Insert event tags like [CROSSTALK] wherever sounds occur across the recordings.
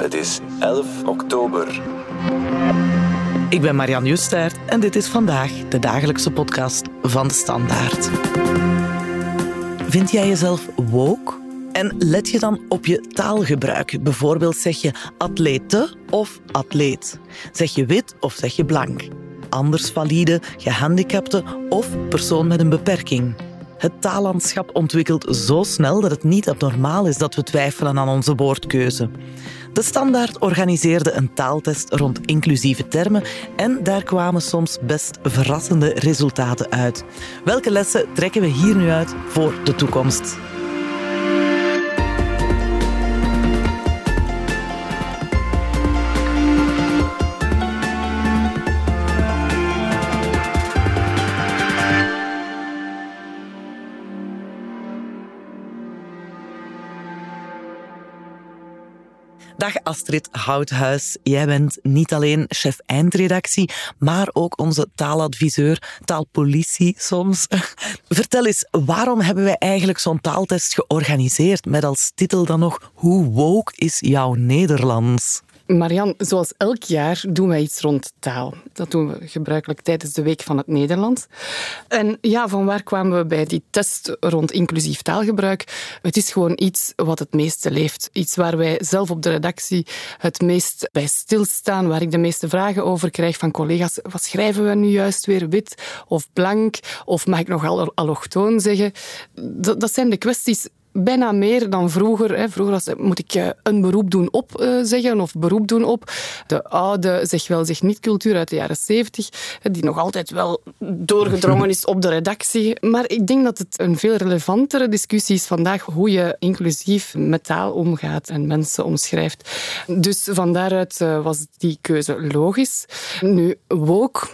Het is 11 oktober. Ik ben Marianne Justaert en dit is vandaag de dagelijkse podcast van de Standaard. Vind jij jezelf woke? En let je dan op je taalgebruik. Bijvoorbeeld zeg je atlete of atleet. Zeg je wit of zeg je blank. Anders valide, gehandicapte of persoon met een beperking. Het taallandschap ontwikkelt zo snel dat het niet abnormaal is dat we twijfelen aan onze woordkeuze. De Standaard organiseerde een taaltest rond inclusieve termen en daar kwamen soms best verrassende resultaten uit. Welke lessen trekken we hier nu uit voor de toekomst? Dag Astrid Houthuis. Jij bent niet alleen chef eindredactie, maar ook onze taaladviseur, taalpolitie soms. [LAUGHS] Vertel eens, waarom hebben wij eigenlijk zo'n taaltest georganiseerd met als titel dan nog Hoe woke is jouw Nederlands? Marian, zoals elk jaar doen wij iets rond taal. Dat doen we gebruikelijk tijdens de Week van het Nederlands. En ja, van waar kwamen we bij die test rond inclusief taalgebruik? Het is gewoon iets wat het meeste leeft. Iets waar wij zelf op de redactie het meest bij stilstaan, waar ik de meeste vragen over krijg van collega's. Wat schrijven we nu juist weer? Wit of blank? Of mag ik nog allochtoon zeggen? Dat, dat zijn de kwesties bijna meer dan vroeger. Hè. Vroeger was, moet ik eh, een beroep doen op uh, zeggen of beroep doen op. De oude zeg wel zeg niet cultuur uit de jaren zeventig, die nog altijd wel doorgedrongen [LAUGHS] is op de redactie. Maar ik denk dat het een veel relevantere discussie is vandaag hoe je inclusief met taal omgaat en mensen omschrijft. Dus van daaruit uh, was die keuze logisch. Nu, woke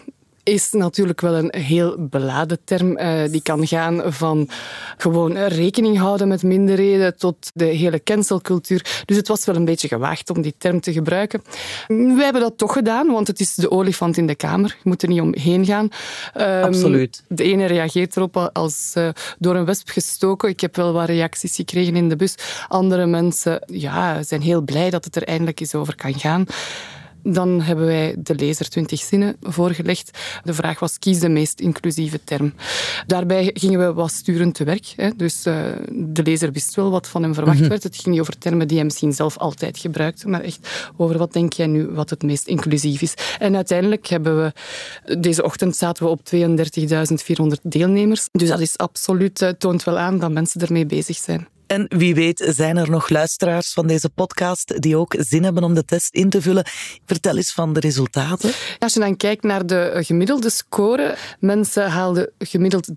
is natuurlijk wel een heel beladen term. Uh, die kan gaan van gewoon rekening houden met minderheden tot de hele cancelcultuur. Dus het was wel een beetje gewaagd om die term te gebruiken. Wij hebben dat toch gedaan, want het is de olifant in de kamer. Je moet er niet omheen gaan. Um, Absoluut. De ene reageert erop als uh, door een wesp gestoken. Ik heb wel wat reacties gekregen in de bus. Andere mensen ja, zijn heel blij dat het er eindelijk eens over kan gaan. Dan hebben wij de lezer 20 zinnen voorgelegd. De vraag was, kies de meest inclusieve term. Daarbij gingen we wat sturend te werk. Hè. Dus uh, de lezer wist wel wat van hem verwacht mhm. werd. Het ging niet over termen die hij misschien zelf altijd gebruikte, maar echt over wat denk jij nu wat het meest inclusief is. En uiteindelijk hebben we... Deze ochtend zaten we op 32.400 deelnemers. Dus dat is absoluut, uh, toont wel aan dat mensen ermee bezig zijn. En wie weet zijn er nog luisteraars van deze podcast die ook zin hebben om de test in te vullen. Vertel eens van de resultaten. Als je dan kijkt naar de gemiddelde score, mensen haalden gemiddeld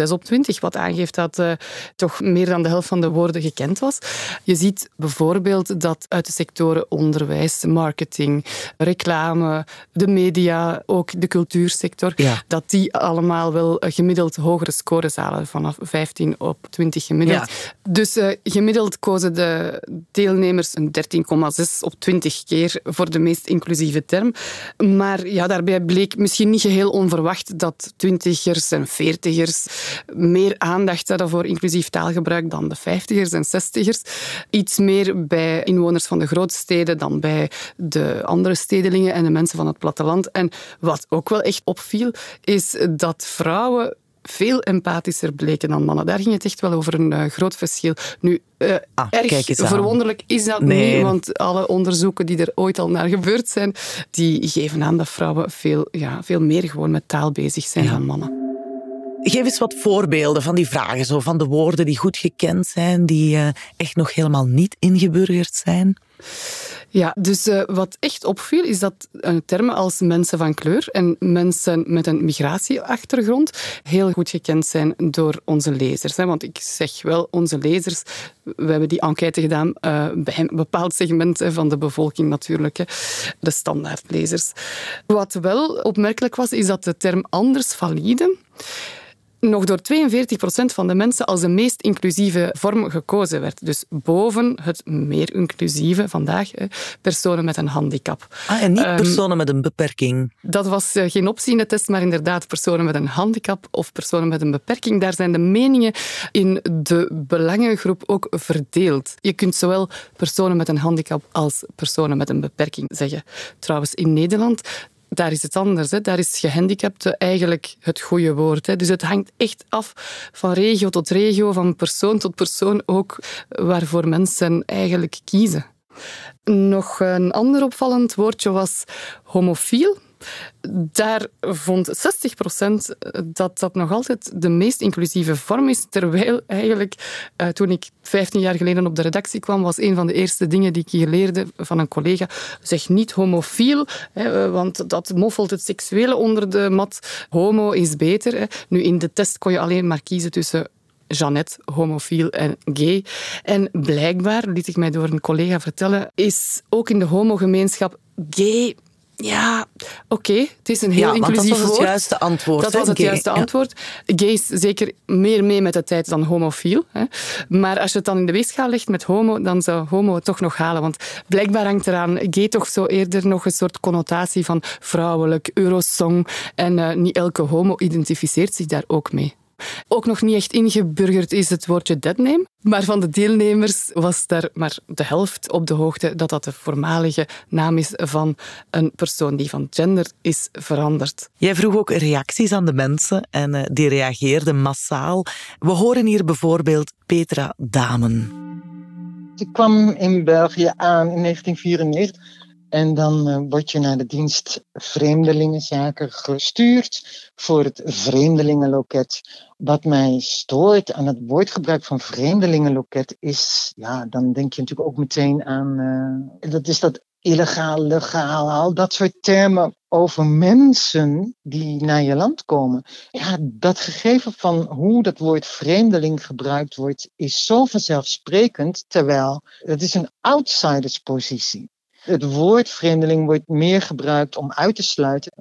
13,6 op 20, wat aangeeft dat uh, toch meer dan de helft van de woorden gekend was. Je ziet bijvoorbeeld dat uit de sectoren onderwijs, marketing, reclame, de media, ook de cultuursector, dat die allemaal wel gemiddeld hogere scores halen, vanaf 15 op 20 gemiddeld. Dus uh, gemiddeld kozen de deelnemers een 13,6 op 20 keer voor de meest inclusieve term. Maar ja, daarbij bleek misschien niet geheel onverwacht dat twintigers en veertigers meer aandacht hadden voor inclusief taalgebruik dan de vijftigers en zestigers. Iets meer bij inwoners van de grootsteden dan bij de andere stedelingen en de mensen van het platteland. En wat ook wel echt opviel, is dat vrouwen veel empathischer bleken dan mannen. Daar ging het echt wel over een uh, groot verschil. Nu, uh, ah, erg verwonderlijk is dat niet, want alle onderzoeken die er ooit al naar gebeurd zijn, die geven aan dat vrouwen veel, ja, veel meer gewoon met taal bezig zijn dan mannen. Geef eens wat voorbeelden van die vragen, zo van de woorden die goed gekend zijn, die uh, echt nog helemaal niet ingeburgerd zijn. Ja, dus uh, wat echt opviel is dat uh, termen als mensen van kleur en mensen met een migratieachtergrond heel goed gekend zijn door onze lezers. Hè. Want ik zeg wel onze lezers, we hebben die enquête gedaan uh, bij een bepaald segment van de bevolking natuurlijk, hè. de standaardlezers. Wat wel opmerkelijk was, is dat de term anders valide nog door 42% van de mensen als de meest inclusieve vorm gekozen werd. Dus boven het meer inclusieve vandaag, personen met een handicap. Ah, en niet ehm, personen met een beperking? Dat was eh, geen optie in de test, maar inderdaad personen met een handicap of personen met een beperking. Daar zijn de meningen in de belangengroep ook verdeeld. Je kunt zowel personen met een handicap als personen met een beperking zeggen. Trouwens, in Nederland daar is het anders. Hè. Daar is gehandicapte eigenlijk het goede woord. Hè. Dus het hangt echt af van regio tot regio, van persoon tot persoon ook, waarvoor mensen eigenlijk kiezen. Nog een ander opvallend woordje was homofiel. Daar vond 60% dat dat nog altijd de meest inclusieve vorm is. Terwijl eigenlijk, eh, toen ik 15 jaar geleden op de redactie kwam, was een van de eerste dingen die ik hier leerde van een collega. Zeg niet homofiel, hè, want dat moffelt het seksuele onder de mat. Homo is beter. Hè. Nu, in de test kon je alleen maar kiezen tussen Jeannette, homofiel en gay. En blijkbaar, liet ik mij door een collega vertellen, is ook in de homogemeenschap gay ja, oké. Het is een heel ja, inclusief woord. dat was het juiste antwoord. Dat was het juiste antwoord. Gay is zeker meer mee met de tijd dan homofiel. Hè. Maar als je het dan in de weegschaal legt met homo, dan zou homo het toch nog halen. Want blijkbaar hangt eraan gay toch zo eerder nog een soort connotatie van vrouwelijk, eurosong. En uh, niet elke homo identificeert zich daar ook mee. Ook nog niet echt ingeburgerd is het woordje deadname. Maar van de deelnemers was daar maar de helft op de hoogte dat dat de voormalige naam is van een persoon die van gender is veranderd. Jij vroeg ook reacties aan de mensen en eh, die reageerden massaal. We horen hier bijvoorbeeld Petra Damen. Ik kwam in België aan in 1994 en dan uh, word je naar de dienst Vreemdelingenzaken gestuurd voor het Vreemdelingenloket. Wat mij stoort aan het woordgebruik van Vreemdelingenloket is, ja, dan denk je natuurlijk ook meteen aan, uh, dat is dat illegaal, legaal, al dat soort termen over mensen die naar je land komen. Ja, dat gegeven van hoe dat woord vreemdeling gebruikt wordt, is zo vanzelfsprekend, terwijl het is een outsiderspositie. Het woord vreemdeling wordt meer gebruikt om uit te sluiten.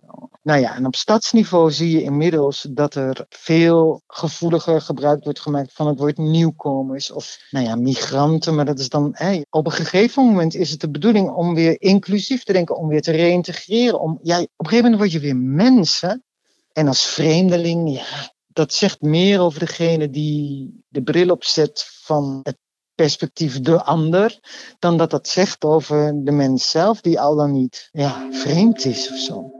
Nou ja, en op stadsniveau zie je inmiddels dat er veel gevoeliger gebruik wordt gemaakt van het woord nieuwkomers of nou ja, migranten. Maar dat is dan, op een gegeven moment is het de bedoeling om weer inclusief te denken, om weer te reïntegreren. Om, ja, op een gegeven moment word je weer mensen. En als vreemdeling, ja, dat zegt meer over degene die de bril opzet van het perspectief de ander, dan dat dat zegt over de mens zelf, die al dan niet ja, vreemd is of zo.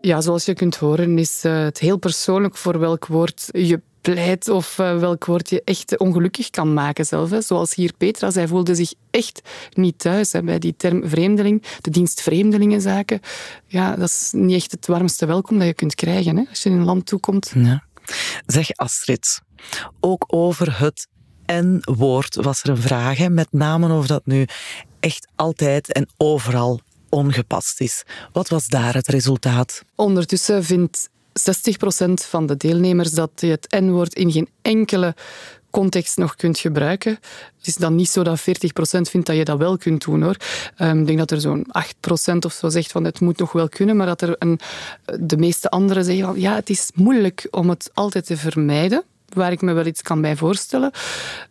Ja, zoals je kunt horen, is eh, het heel persoonlijk voor welk woord je pleit of uh, welk woord je echt ongelukkig kan maken zelf. Hè. Zoals hier Petra, zij voelde zich echt niet thuis hè, bij die term vreemdeling. De dienst vreemdelingenzaken, ja, dat is niet echt het warmste welkom dat je kunt krijgen hè, als je in een land toekomt. Ja. Zeg Astrid, ook over het en woord was er een vraag, met name of dat nu echt altijd en overal ongepast is. Wat was daar het resultaat? Ondertussen vindt 60% van de deelnemers dat je het N-woord in geen enkele context nog kunt gebruiken. Het is dan niet zo dat 40% vindt dat je dat wel kunt doen. hoor. Ehm, ik denk dat er zo'n 8% of zo zegt van het moet nog wel kunnen, maar dat er een, de meeste anderen zeggen van ja, het is moeilijk om het altijd te vermijden waar ik me wel iets kan bij voorstellen.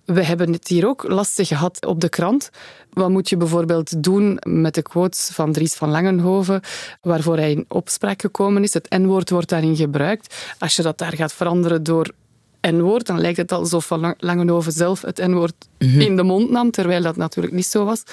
We hebben het hier ook lastig gehad op de krant. Wat moet je bijvoorbeeld doen met de quotes van Dries van Langenhoven, waarvoor hij in opspraak gekomen is? Het N-woord wordt daarin gebruikt. Als je dat daar gaat veranderen door N-woord, dan lijkt het alsof Van Langenhoven zelf het N-woord mhm. in de mond nam, terwijl dat natuurlijk niet zo was.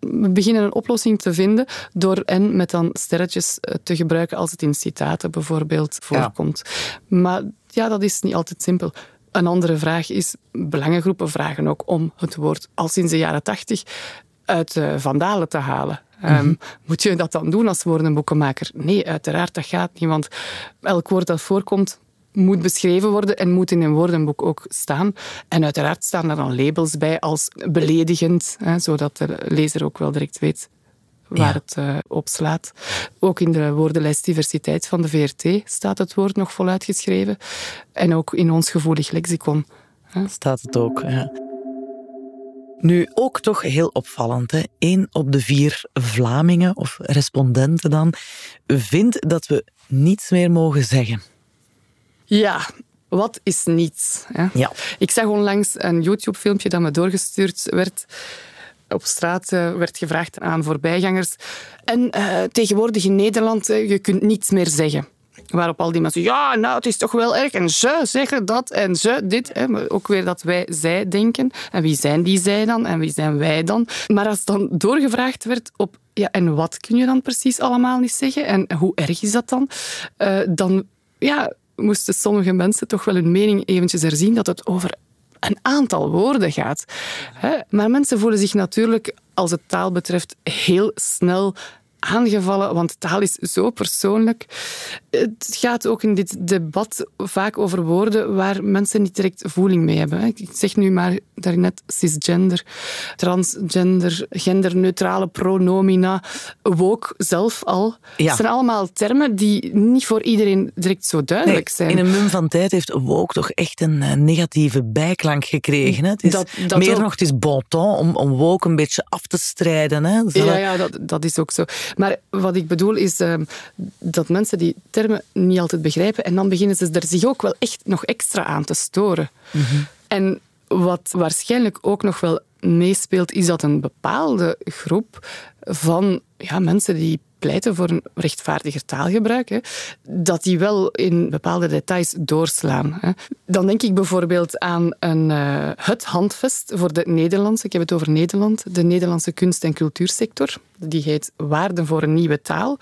We beginnen een oplossing te vinden door N met dan sterretjes eh, te gebruiken als het in citaten bijvoorbeeld voorkomt. Maar ja, dat is niet altijd simpel. Een andere vraag is, belangengroepen vragen ook om het woord al sinds de jaren tachtig uit uh, vandalen te halen. Ehm, mhm. moet je dat dan doen als woordenboekenmaker? Nee, uiteraard, dat gaat niet, want elk woord dat voorkomt moet beschreven worden en moet in een woordenboek ook staan. En uiteraard staan er dan labels bij als beledigend, hè, zodat de lezer ook wel direct weet waar het uh, op slaat. Ook in de woordenlijst diversiteit van de VRT staat het woord nog voluit geschreven. En ook in ons gevoelig lexicon. Staat het ook, ja. Nu, ook toch heel opvallend. Hè? Eén op de vier Vlamingen, of respondenten dan, vindt dat we niets meer mogen zeggen. Ja, wat is niets? Hè? Ja. Ik zag onlangs een YouTube-filmpje dat me doorgestuurd werd op straat uh, werd gevraagd aan voorbijgangers. En uh, tegenwoordig in Nederland, uh, je kunt niets meer zeggen. Waarop al die mensen, ja, nou, het is toch wel erg. En ze zeggen dat en ze dit. Hè. Ook weer dat wij zij denken. En wie zijn die zij dan? En wie zijn wij dan? Maar als dan doorgevraagd werd op, ja, en wat kun je dan precies allemaal niet zeggen? En hoe erg is dat dan? Dan, ja, moesten sommige mensen toch wel hun mening eventjes herzien dat het over een aantal woorden gaat. Maar mensen voelen zich natuurlijk, als het taal betreft, heel snel aangevallen, want taal is zo persoonlijk. Het gaat ook in dit debat vaak over woorden waar mensen niet direct voeling mee hebben. Ik zeg nu maar daarnet cisgender, transgender, genderneutrale pronomina, woke zelf al. Ja. Het zijn allemaal termen die niet voor iedereen direct zo duidelijk zijn. In een mum van tijd heeft woke toch echt een uh, negatieve bijklank gekregen. Hè? Het is Dat- dat meer ook. nog, het is bon ton om, om woke een beetje af te strijden. Hè? Ja, ja dat, dat is ook zo. Maar wat ik bedoel is ehm, dat mensen die termen niet altijd begrijpen en dan beginnen ze er zich ook wel echt nog extra aan te storen. En wat waarschijnlijk ook nog wel meespeelt, is dat een bepaalde groep van ja, mensen die pleiten voor een rechtvaardiger taalgebruik, hè, dat die wel in bepaalde details doorslaan. Hè. Dan denk ik bijvoorbeeld aan een, eh, het handvest voor de Nederlandse, ik heb het over Nederland, de Nederlandse kunst- en cultuursector. Die heet Waarden voor een nieuwe taal.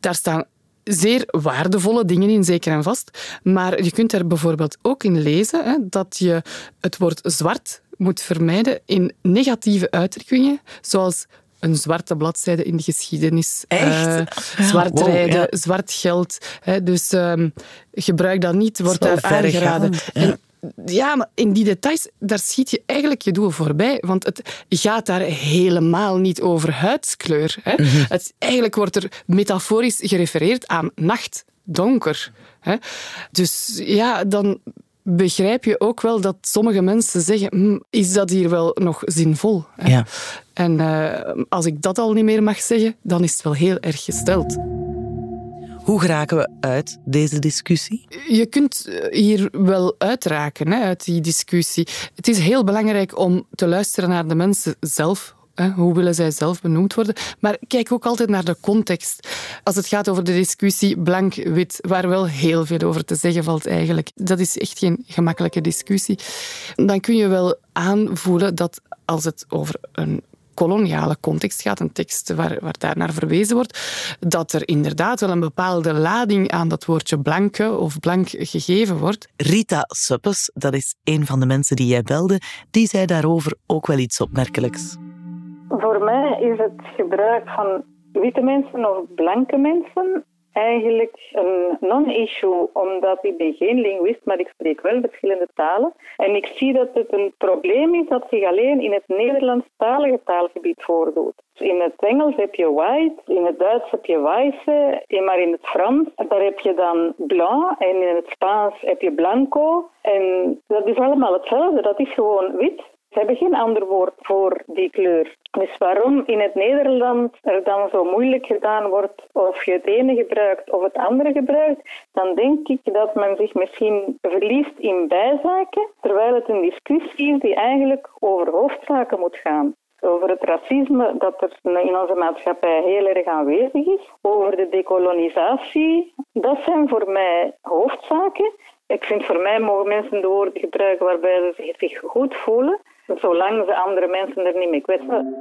Daar staan zeer waardevolle dingen in, zeker en vast. Maar je kunt er bijvoorbeeld ook in lezen hè, dat je het woord zwart moet vermijden in negatieve uitdrukkingen, zoals een zwarte bladzijde in de geschiedenis. Echt? eh, zwart wow, rijden, ja. zwart geld. Hè, dus ehm, gebruik dat niet, wordt daar aangeraden. ja. En ja, maar in die details, daar schiet je eigenlijk je doel voorbij. Want het gaat daar helemaal niet over huidskleur. Hè. Mhm. het, eigenlijk wordt er metaforisch gerefereerd aan nacht, donker. Hè. Dus ja, dan begrijp je ook wel dat sommige mensen zeggen, "Hm, is dat hier wel nog zinvol? Ja. En eh, als ik dat al niet meer mag zeggen, dan is het wel heel erg gesteld. Hoe geraken we uit deze discussie? Je kunt eh, hier wel uitraken hè, uit die discussie. Het is heel belangrijk om te luisteren naar de mensen zelf. Hoe willen zij zelf benoemd worden? Maar kijk ook altijd naar de context. Als het gaat over de discussie blank-wit, waar wel heel veel over te zeggen valt eigenlijk. Dat is echt geen gemakkelijke discussie. Dan kun je wel aanvoelen dat als het over een koloniale context gaat, een tekst waar, waar daar naar verwezen wordt, dat er inderdaad wel een bepaalde lading aan dat woordje blanke of blank gegeven wordt. Rita Suppes, dat is een van de mensen die jij belde, die zei daarover ook wel iets opmerkelijks. Voor mij is het gebruik van witte mensen of blanke mensen eigenlijk een non-issue, omdat ik geen linguist, maar ik spreek wel verschillende talen. En ik zie dat het een probleem is dat zich alleen in het Nederlandstalige taalgebied voordoet. In het Engels heb je white, in het Duits heb je weiße, maar in het Frans daar heb je dan blanc en in het Spaans heb je blanco. En dat is allemaal hetzelfde, dat is gewoon wit. Ze hebben geen ander woord voor die kleur. Dus waarom in het Nederland er dan zo moeilijk gedaan wordt of je het ene gebruikt of het andere gebruikt, dan denk ik dat men zich misschien verliest in bijzaken, terwijl het een discussie is die eigenlijk over hoofdzaken moet gaan. Over het racisme dat er in onze maatschappij heel erg aanwezig is. Over de dekolonisatie. Dat zijn voor mij hoofdzaken. Ik vind voor mij mogen mensen de woorden gebruiken waarbij ze zich goed voelen, zolang ze andere mensen er niet mee kwetsen.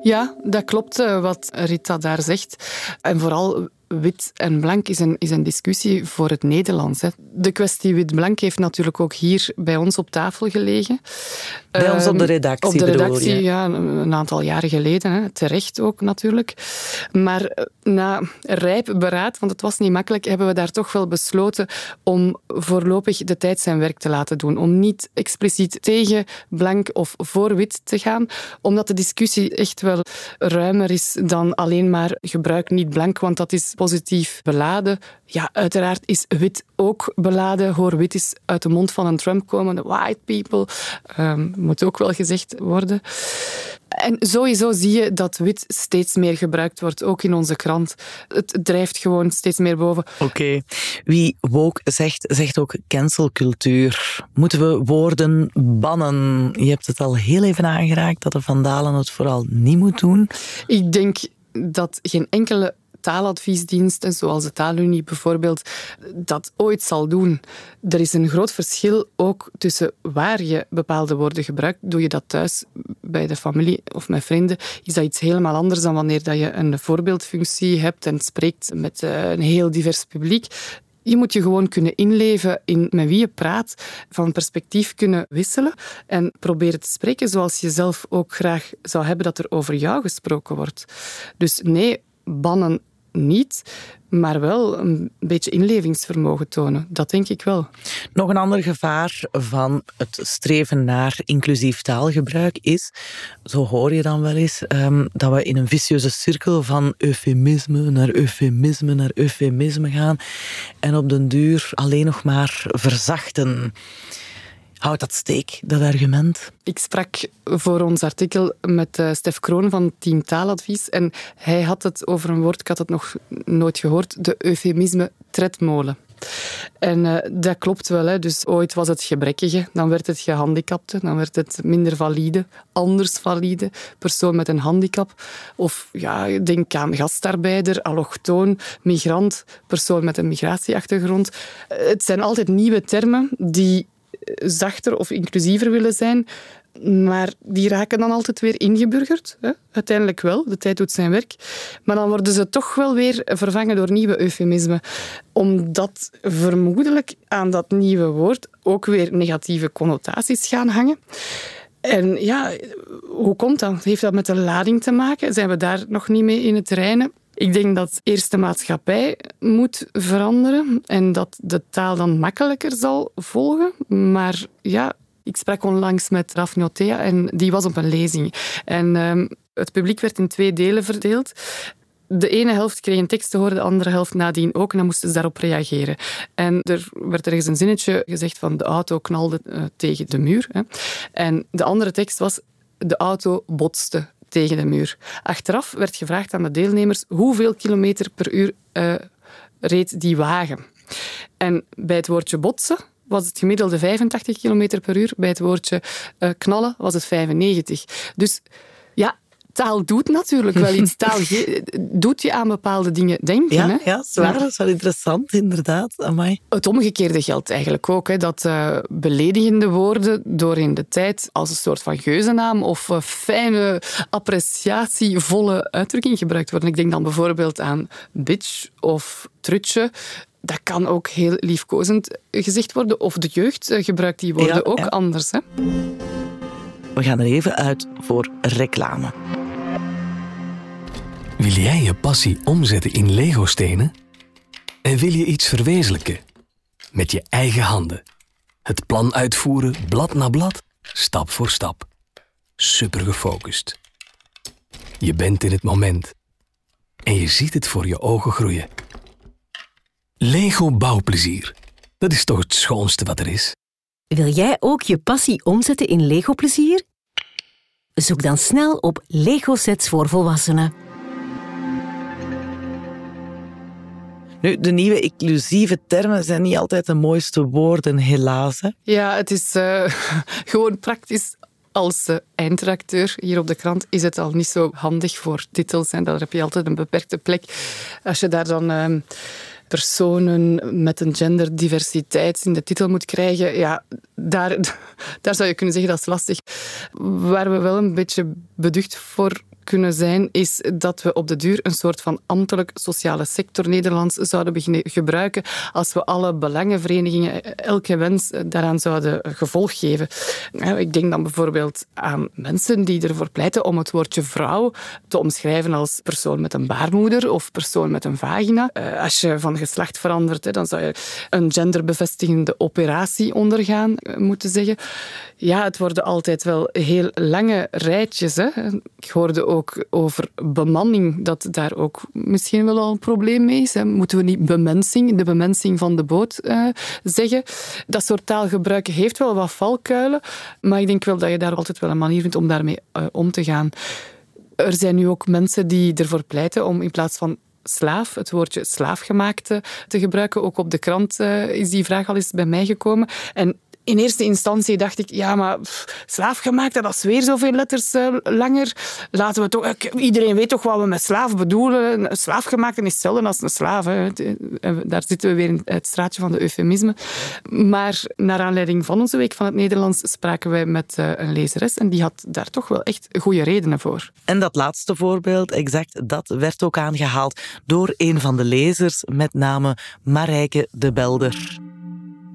Ja, dat klopt eh, wat Rita daar zegt. En vooral wit en blank is een, is een discussie voor het Nederlands. Hè. De kwestie wit-blank heeft natuurlijk ook hier bij ons op tafel gelegen. Bij ons op de Ehm, redactie, Op de redactie, ja, een een aantal jaren geleden. Hè. Terecht ook natuurlijk. Maar eh, na rijp beraad, want het was niet makkelijk, hebben we daar toch wel besloten om voorlopig de tijd zijn werk te laten doen. Om niet expliciet tegen blank of voor wit te gaan, omdat de discussie echt wel ruimer is dan alleen maar gebruik niet blank, want dat is positief beladen. Ja, uiteraard is wit ook beladen. Hoor wit is uit de mond van een Trump komen. White people. Ehm, moet ook wel gezegd worden. En sowieso zie je dat wit steeds meer gebruikt wordt, ook in onze krant. Het drijft gewoon steeds meer boven. Oké. Wie woke zegt, zegt ook cancelcultuur. Moeten we woorden bannen? Je hebt het al heel even aangeraakt dat de vandalen het vooral niet moet doen. Ik denk dat geen enkele taaladviesdiensten, zoals de Taalunie bijvoorbeeld, dat ooit zal doen. Er is een groot verschil ook tussen waar je bepaalde woorden gebruikt. Doe je dat thuis bij de familie of met vrienden, is dat iets helemaal anders dan wanneer dat je een voorbeeldfunctie hebt en spreekt met eh, een heel divers publiek. Je moet je gewoon kunnen inleven in met wie je praat, van perspectief kunnen wisselen en proberen te spreken zoals je zelf ook graag zou hebben dat er over jou gesproken wordt. Dus nee, bannen niet, maar wel een beetje inlevingsvermogen tonen. Dat denk ik wel. Nog een ander gevaar van het streven naar inclusief taalgebruik is, zo hoor je dan wel eens, ehm, dat we in een vicieuze cirkel van eufemisme naar eufemisme naar eufemisme gaan en op den duur alleen nog maar verzachten. Houdt dat steek, dat argument? Ik sprak voor ons artikel met uh, Stef Kroon van Team Taaladvies en hij had het over een woord, ik had het nog nooit gehoord, de eufemisme tredmolen. En uh, dat klopt wel. Hè. Dus ooit was het gebrekkige, dan werd het gehandicapte, dan werd het minder valide, anders valide, persoon met een handicap. Of ja, denk aan gastarbeider, allochtoon, migrant, persoon met een migratieachtergrond. Het zijn altijd nieuwe termen die zachter of inclusiever willen zijn. Maar die raken dan altijd weer ingeburgerd. Hè? Uiteindelijk wel, de tijd doet zijn werk. Maar dan worden ze toch wel weer vervangen door nieuwe eufemismen. Omdat vermoedelijk aan dat nieuwe woord ook weer negatieve connotaties gaan hangen. En ja, hoe komt dat? Heeft dat met de lading te maken? Zijn we daar nog niet mee in het reinen? Ik denk dat eerst de maatschappij moet veranderen en dat de taal dan makkelijker zal volgen. Maar ja, ik sprak onlangs met Raf en die was op een lezing. En uh, het publiek werd in twee delen verdeeld. De ene helft kreeg een tekst te horen, de andere helft nadien ook. En dan moesten ze daarop reageren. En er werd ergens een zinnetje gezegd van de auto knalde uh, tegen de muur. Hè. En de andere tekst was de auto botste tegen de muur. Achteraf werd gevraagd aan de deelnemers hoeveel kilometer per uur uh, reed die wagen. En bij het woordje botsen was het gemiddelde 85 km per uur. Bij het woordje uh, knallen was het 95. Dus taal doet natuurlijk wel iets. Taal doet je aan bepaalde dingen denken. Ja, hè? ja zwaar. Dat is wel interessant, inderdaad. Amai. Het omgekeerde geldt eigenlijk ook. Hè, dat uh, beledigende woorden door in de tijd als een soort van geuzennaam of uh, fijne, appreciatievolle uitdrukking gebruikt worden. Ik denk dan bijvoorbeeld aan bitch of trutje dat kan ook heel liefkozend gezegd worden. Of de jeugd gebruikt die woorden Ja, ook ja. anders. Hè? We gaan er even uit voor reclame. Wil jij je passie omzetten in Lego-stenen? En wil je iets verwezenlijken? Met je eigen handen. Het plan uitvoeren, blad na blad, stap voor stap. Super gefocust. Je bent in het moment. En je ziet het voor je ogen groeien. Lego bouwplezier. Dat is toch het schoonste wat er is? Wil jij ook je passie omzetten in Lego-plezier? Zoek dan snel op Lego-sets voor volwassenen. Nu, de nieuwe inclusieve termen zijn niet altijd de mooiste woorden, helaas. Hè? Ja, het is eh, [LAUGHS] gewoon praktisch. Als eh, eindredacteur hier op de krant is het al niet zo handig voor titels. En daar heb je altijd een beperkte plek. Als je daar dan ehm, personen met een genderdiversiteit in de titel moet krijgen, ja, daar, [LAUGHS] daar zou je kunnen zeggen dat is lastig. Waar we wel een beetje beducht voor kunnen zijn, is dat we op de duur een soort van ambtelijk sociale sector Nederlands zouden beginnen gebruiken als we alle belangenverenigingen, elke wens daaraan zouden gevolg geven. Ja, Ik denk dan bijvoorbeeld aan mensen die ervoor pleiten om het woordje vrouw te omschrijven als persoon met een baarmoeder of persoon met een vagina. Eh, Als je van geslacht verandert, dan zou je een genderbevestigende operatie ondergaan, eh, moeten zeggen. Ja, het worden altijd wel heel lange rijtjes. Hè. Ik hoorde ook over bemanning, dat daar ook misschien wel al een probleem mee is. Moeten we niet bemensing, de bemensing van de boot uh, zeggen? Dat soort taalgebruik heeft wel wat valkuilen, maar ik denk wel dat je daar altijd wel een manier vindt om daarmee uh, om te gaan. Er zijn nu ook mensen die ervoor pleiten om in plaats van slaaf, het woordje slaafgemaakte te gebruiken. Ook op de krant uh, is die vraag al eens bij mij gekomen. En in eerste instantie dacht ik, ja, maar slaafgemaakt, dat is weer zoveel letters uh, langer. Laten we toch, iedereen weet toch wat we met slaaf bedoelen. Slaafgemaakt is hetzelfde als een slaaf. Hè. Daar zitten we weer in het straatje van de eufemisme. Maar naar aanleiding van onze Week van het Nederlands spraken wij met een lezeres en die had daar toch wel echt goede redenen voor. En dat laatste voorbeeld, exact, dat werd ook aangehaald door een van de lezers, met name Marijke de Belder.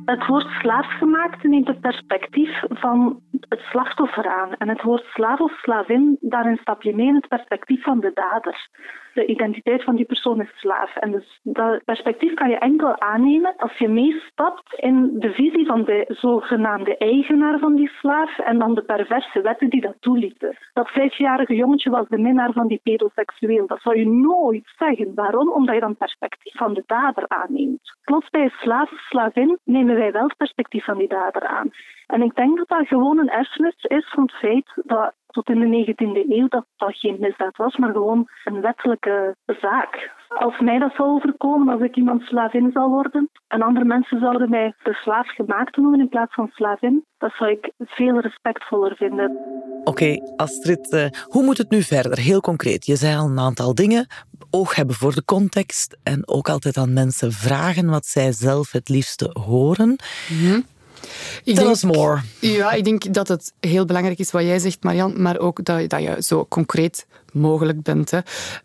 Het woord slaafgemaakt neemt het perspectief van het slachtoffer aan. En het woord slaaf of slavin, daarin stap je mee in het perspectief van de dader de identiteit van die persoon is slaaf. En dus dat perspectief kan je enkel aannemen als je meestapt in de visie van de zogenaamde eigenaar van die slaaf en dan de perverse wetten die dat toelieten. Dat vijfjarige jongetje was de minnaar van die pedoseksueel. Dat zou je nooit zeggen. Waarom? Omdat je dan perspectief van de dader aanneemt. Plots bij slaaf slavin nemen wij wel het perspectief van die dader aan. En ik denk dat dat gewoon een erfenis is van het feit dat tot in de 19e eeuw dat dat geen misdaad was, maar gewoon een wettelijke zaak. Als mij dat zou overkomen, als ik iemand slavin zou worden, en andere mensen zouden mij de slaaf gemaakt noemen in plaats van slavin, dat zou ik veel respectvoller vinden. Oké, okay, Astrid, uh, hoe moet het nu verder? Heel concreet, je zei al een aantal dingen. Oog hebben voor de context en ook altijd aan mensen vragen wat zij zelf het liefste horen. Mm -hmm. Ik Tell denk, us more. Ja, ik denk dat het heel belangrijk is wat jij zegt, Marian, maar ook dat, dat je zo concreet mogelijk bent. Hè.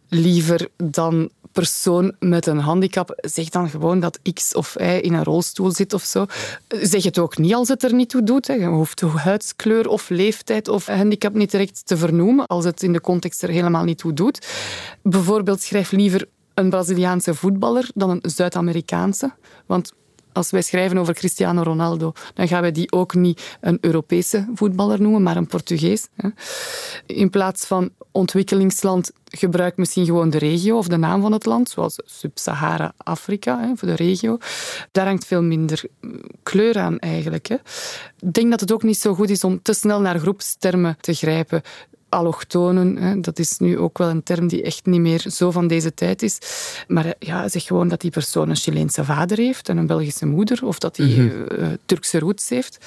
Liever dan persoon met een handicap, zeg dan gewoon dat X of Y in een rolstoel zit of zo. Zeg het ook niet als het er niet toe doet. Hè. Je hoeft huidskleur of leeftijd of handicap niet direct te vernoemen als het in de context er helemaal niet toe doet. Bijvoorbeeld schrijf liever een Braziliaanse voetballer dan een Zuid-Amerikaanse. Want als wij schrijven over Cristiano Ronaldo, dan gaan wij die ook niet een Europese voetballer noemen, maar een Portugees. In plaats van ontwikkelingsland, gebruik misschien gewoon de regio of de naam van het land, zoals Sub-Sahara-Afrika, voor de regio. Daar hangt veel minder kleur aan eigenlijk. Ik denk dat het ook niet zo goed is om te snel naar groepstermen te grijpen allochtonen, hè, dat is nu ook wel een term die echt niet meer zo van deze tijd is. Maar ja, zeg gewoon dat die persoon een Chileense vader heeft en een Belgische moeder, of dat hij mm -hmm. Turkse roots heeft.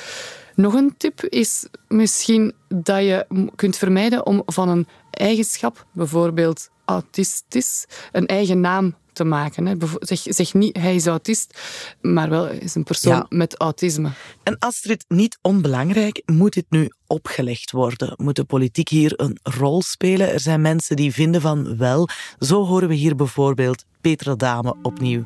Nog een tip is misschien dat je kunt vermijden om van een eigenschap, bijvoorbeeld autistisch, een eigen naam te maken. Hè. Zeg, zeg niet hij is autist, maar wel is een persoon ja. met autisme. En Astrid, niet onbelangrijk, moet dit nu opgelegd worden? Moet de politiek hier een rol spelen? Er zijn mensen die vinden van wel. Zo horen we hier bijvoorbeeld Petra Dame opnieuw.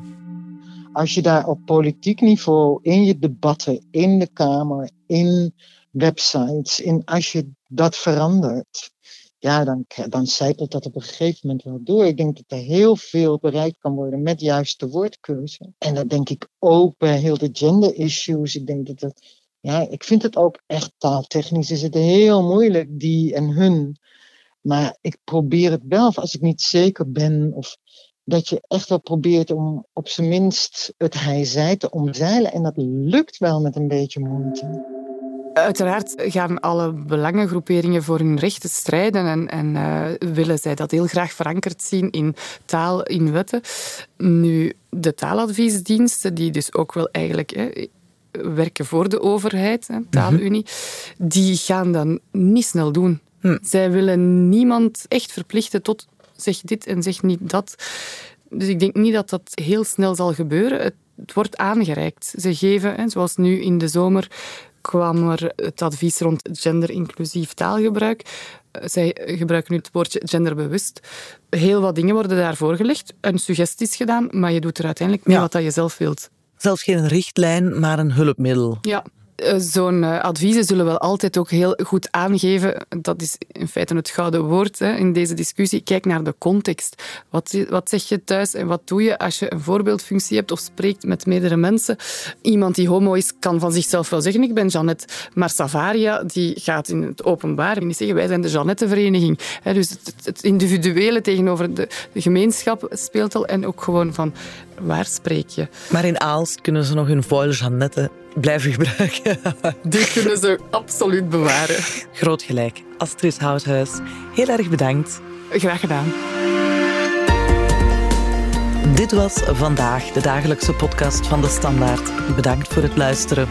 Als je daar op politiek niveau in je debatten, in de Kamer, in websites, in, als je dat verandert, ja, dan, dan dat op een gegeven moment wel door. Ik denk dat er heel veel bereikt kan worden met juist de woordkeuze. En dat denk ik ook bij heel de gender issues. Ik denk dat het, ja, ik vind het ook echt taaltechnisch is het heel moeilijk, die en hun. Maar ik probeer het wel, als ik niet zeker ben, of dat je echt wel probeert om op zijn minst het hij-zij te omzeilen. En dat lukt wel met een beetje moeite. Uiteraard gaan alle belangengroeperingen voor hun rechten strijden en, en uh, willen zij dat heel graag verankerd zien in taal, in wetten. Nu, de taaladviesdiensten, die dus ook wel eigenlijk hè, werken voor de overheid, hè, Taalunie, mm-hmm. die gaan dat niet snel doen. Hm. Zij willen niemand echt verplichten tot zeg dit en zeg niet dat. Dus ik denk niet dat dat heel snel zal gebeuren. Het, het wordt aangereikt. Ze geven, hè, zoals nu in de zomer, kwam er het advies rond gender-inclusief taalgebruik. Zij gebruiken nu het woordje genderbewust. Heel wat dingen worden daar voorgelegd en suggesties gedaan, maar je doet er uiteindelijk mee ja. wat je zelf wilt. Zelfs geen richtlijn, maar een hulpmiddel. Ja. Eh, zo'n uh, adviezen zullen wel altijd ook heel goed aangeven, dat is in feite het gouden woord hè, in deze discussie, kijk naar de context. Wat, wat zeg je thuis en wat doe je als je een voorbeeldfunctie hebt of spreekt met meerdere mensen? Iemand die homo is, kan van zichzelf wel zeggen, ik ben Jeannette, maar Savaria die gaat in het openbaar en die zeggen, wij zijn de Jeannette-vereniging. Dus het, individuele tegenover de, de gemeenschap speelt al en ook gewoon van, waar spreek je? Maar in Aalst kunnen ze nog hun foil Jeannette blijven gebruiken. [LAUGHS] Die kunnen ze absoluut bewaren. Groot gelijk. Astrid Houthuis, heel erg bedankt. Graag gedaan. Dit was vandaag de dagelijkse podcast van de Standaard. Bedankt voor het luisteren.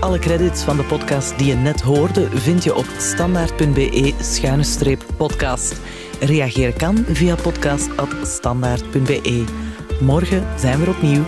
Alle credits van de podcast die je net hoorde vind je op standaard.be-podcast. Reageer kan via podcast.standaard.be. Morgen zijn we opnieuw.